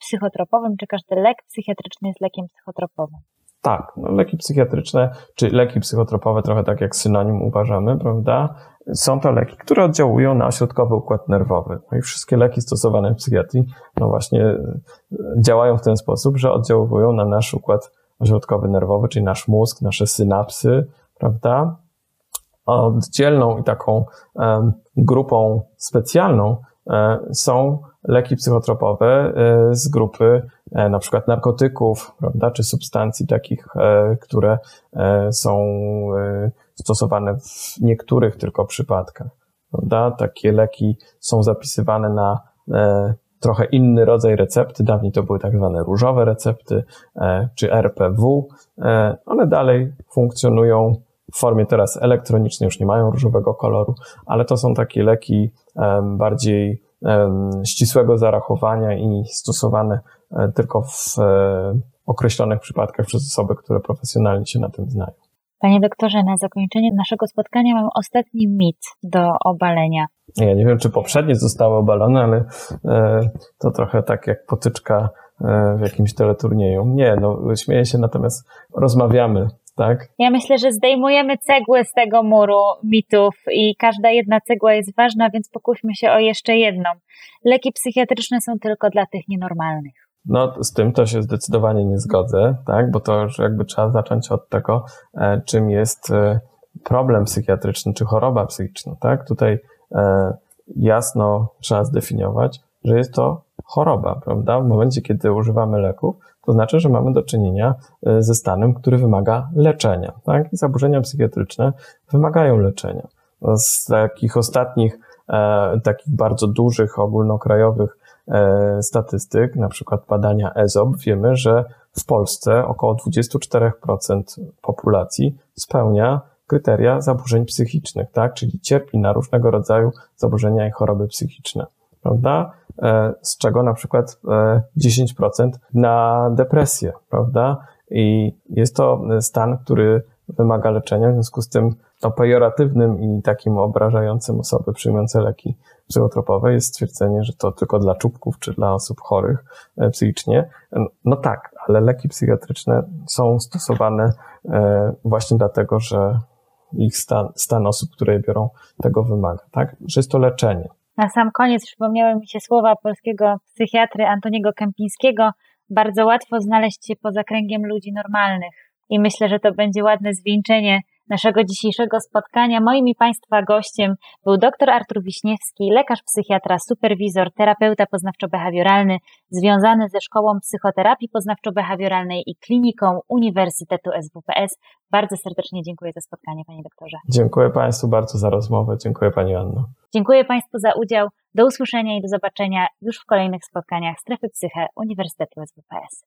psychotropowym, czy każdy lek psychiatryczny jest lekiem psychotropowym? Tak, no leki psychiatryczne, czy leki psychotropowe, trochę tak jak synonim uważamy, prawda? Są to leki, które oddziałują na ośrodkowy układ nerwowy. No i wszystkie leki stosowane w psychiatrii, no właśnie e, działają w ten sposób, że oddziałują na nasz układ ośrodkowy nerwowy, czyli nasz mózg, nasze synapsy, prawda? Oddzielną i taką um, grupą specjalną są leki psychotropowe e, z grupy e, na przykład narkotyków, prawda, czy substancji takich, e, które są stosowane w niektórych tylko przypadkach, prawda. Takie leki są zapisywane na trochę inny rodzaj recepty. Dawniej to były tak zwane różowe recepty, czy RPW. One dalej funkcjonują w formie teraz elektronicznej, już nie mają różowego koloru, ale to są takie leki bardziej ścisłego zarachowania i stosowane e, tylko w e, określonych przypadkach przez osoby, które profesjonalnie się na tym znają. Panie doktorze, na zakończenie naszego spotkania mam ostatni mit do obalenia. Ja nie wiem, czy poprzednie zostały obalone, ale e, to trochę tak jak potyczka w jakimś teleturnieju. Nie, no śmieję się, natomiast rozmawiamy tak? Ja myślę, że zdejmujemy cegły z tego muru mitów i każda jedna cegła jest ważna, więc pokuśmy się o jeszcze jedną. Leki psychiatryczne są tylko dla tych nienormalnych. No, z tym to się zdecydowanie nie zgodzę, tak? Bo to już jakby trzeba zacząć od tego, e, czym jest e, problem psychiatryczny czy choroba psychiczna, tak? Tutaj e, jasno trzeba zdefiniować, że jest to choroba, prawda? W momencie, kiedy używamy leków, to znaczy, że mamy do czynienia e, ze stanem, który wymaga leczenia. Tak? I zaburzenia psychiatryczne wymagają leczenia. Z takich ostatnich, e, takich bardzo dużych, ogólnokrajowych e, statystyk, na przykład badania EZOP, wiemy, że w Polsce około 24% populacji spełnia kryteria zaburzeń psychicznych, tak? czyli cierpi na różnego rodzaju zaburzenia i choroby psychiczne prawda? E, z czego na przykład 10% e, na depresję, prawda? I jest to stan, który wymaga leczenia, w związku z tym no, pejoratywnym i takim obrażającym osoby przyjmujące leki psychotropowe jest stwierdzenie, że to tylko dla czubków czy dla osób chorych e, psychicznie. No tak, ale leki psychiatryczne są stosowane właśnie dlatego, że ich stan, stan osób, które je biorą, tego wymaga, tak? Że jest to leczenie. Na sam koniec przypomniały mi się słowa polskiego psychiatry Antoniego Kępińskiego. Bardzo łatwo znaleźć się poza kręgiem ludzi normalnych. I myślę, że to będzie ładne zwieńczenie naszego dzisiejszego spotkania. Moim i Państwa gościem był dr Artur Wiśniewski, lekarz psychiatra, superwizor, terapeuta poznawczo-behawioralny, związany ze Szkołą Psychoterapii Poznawczo-Behawioralnej i Kliniką Uniwersytetu SWPS. Bardzo serdecznie dziękuję za spotkanie, panie doktorze. Dziękuję Państwu bardzo za rozmowę. Dziękuję Pani Anno. Dziękuję Państwu za udział. Do usłyszenia i do zobaczenia już w kolejnych spotkaniach Strefy Psyche Uniwersytetu SWPS.